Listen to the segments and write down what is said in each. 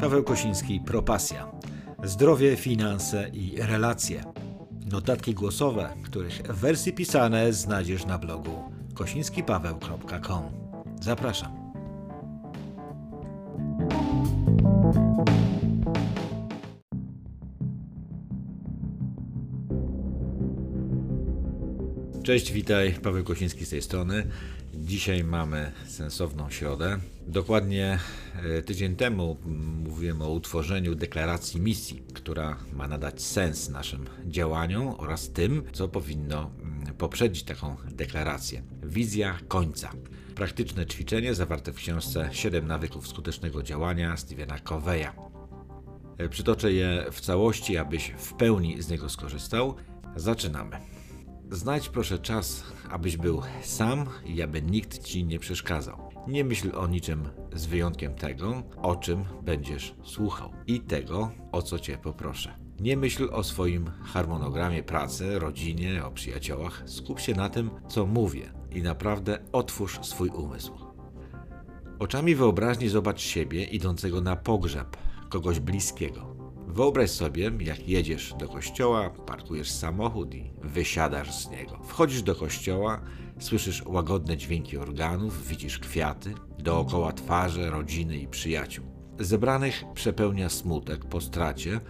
Paweł Kosiński, Propasja. Zdrowie, finanse i relacje. Notatki głosowe, których wersje pisane znajdziesz na blogu kosińskipaweł.com. Zapraszam. Cześć, witaj, Paweł Kosiński z tej strony. Dzisiaj mamy sensowną środę. Dokładnie e, tydzień temu mówiłem o utworzeniu deklaracji misji, która ma nadać sens naszym działaniom oraz tym, co powinno mm, poprzedzić taką deklarację. Wizja końca. Praktyczne ćwiczenie zawarte w książce 7 nawyków skutecznego działania Stephena Coveya. E, przytoczę je w całości, abyś w pełni z niego skorzystał. Zaczynamy. Znajdź proszę czas, abyś był sam i aby nikt ci nie przeszkadzał. Nie myśl o niczym z wyjątkiem tego, o czym będziesz słuchał i tego, o co cię poproszę. Nie myśl o swoim harmonogramie pracy, rodzinie, o przyjaciołach. Skup się na tym, co mówię i naprawdę otwórz swój umysł. Oczami wyobraźni zobacz siebie idącego na pogrzeb kogoś bliskiego. Wyobraź sobie, jak jedziesz do kościoła, parkujesz samochód i wysiadasz z niego. Wchodzisz do kościoła, słyszysz łagodne dźwięki organów, widzisz kwiaty, dookoła twarze, rodziny i przyjaciół. Zebranych przepełnia smutek po stracie,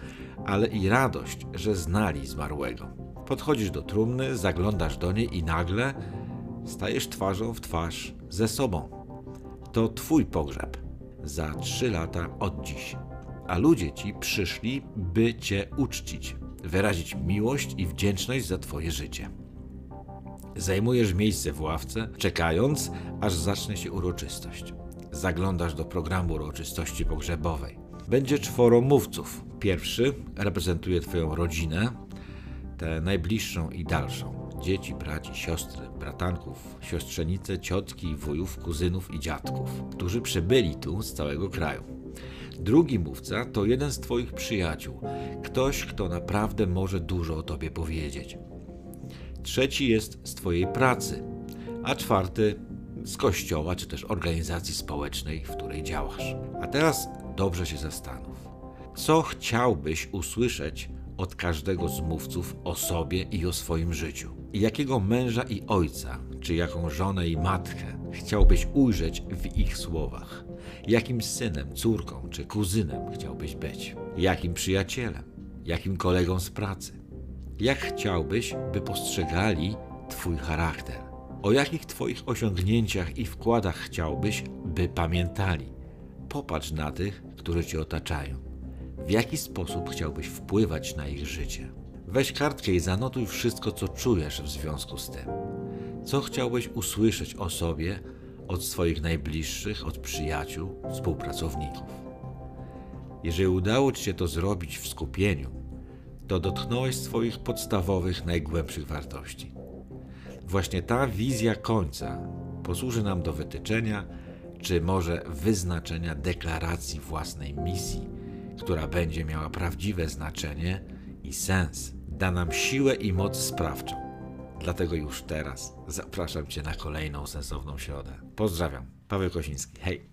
ale i radość, że znali zmarłego. Podchodzisz do trumny, zaglądasz do niej i nagle stajesz twarzą w twarz ze sobą. To twój pogrzeb. Za trzy lata od dziś a ludzie ci przyszli, by cię uczcić, wyrazić miłość i wdzięczność za twoje życie. Zajmujesz miejsce w ławce, czekając, aż zacznie się uroczystość. Zaglądasz do programu uroczystości pogrzebowej. Będzie czworo mówców. Pierwszy reprezentuje twoją rodzinę, tę najbliższą i dalszą. Dzieci, braci, siostry, bratanków, siostrzenice, ciotki, wujów, kuzynów i dziadków, którzy przybyli tu z całego kraju. Drugi mówca to jeden z Twoich przyjaciół, ktoś, kto naprawdę może dużo o Tobie powiedzieć. Trzeci jest z Twojej pracy, a czwarty z kościoła czy też organizacji społecznej, w której działasz. A teraz dobrze się zastanów. Co chciałbyś usłyszeć od każdego z mówców o sobie i o swoim życiu? Jakiego męża i ojca, czy jaką żonę i matkę chciałbyś ujrzeć w ich słowach? Jakim synem, córką czy kuzynem chciałbyś być? Jakim przyjacielem? Jakim kolegą z pracy? Jak chciałbyś, by postrzegali Twój charakter? O jakich Twoich osiągnięciach i wkładach chciałbyś, by pamiętali? Popatrz na tych, którzy Cię otaczają. W jaki sposób chciałbyś wpływać na ich życie? Weź kartkę i zanotuj wszystko, co czujesz w związku z tym. Co chciałbyś usłyszeć o sobie od swoich najbliższych, od przyjaciół, współpracowników. Jeżeli udało Ci się to zrobić w skupieniu, to dotknąłeś swoich podstawowych, najgłębszych wartości. Właśnie ta wizja końca posłuży nam do wytyczenia, czy może wyznaczenia deklaracji własnej misji, która będzie miała prawdziwe znaczenie i sens, da nam siłę i moc sprawczą Dlatego już teraz zapraszam Cię na kolejną sensowną środę. Pozdrawiam. Paweł Kosiński. Hej!